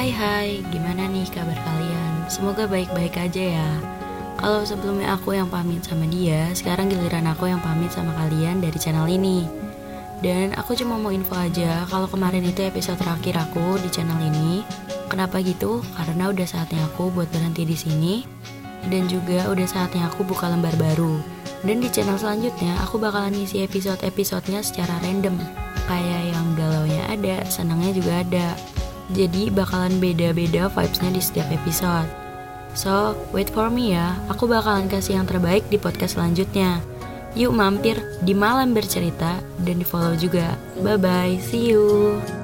Hai hai, gimana nih kabar kalian? Semoga baik-baik aja ya. Kalau sebelumnya aku yang pamit sama dia, sekarang giliran aku yang pamit sama kalian dari channel ini. Dan aku cuma mau info aja kalau kemarin itu episode terakhir aku di channel ini. Kenapa gitu? Karena udah saatnya aku buat berhenti di sini dan juga udah saatnya aku buka lembar baru. Dan di channel selanjutnya aku bakalan ngisi episode-episodenya secara random. Kayak yang galaunya ada, senangnya juga ada. Jadi bakalan beda-beda vibesnya di setiap episode. So, wait for me ya. Aku bakalan kasih yang terbaik di podcast selanjutnya. Yuk mampir di malam bercerita dan di follow juga. Bye bye, see you.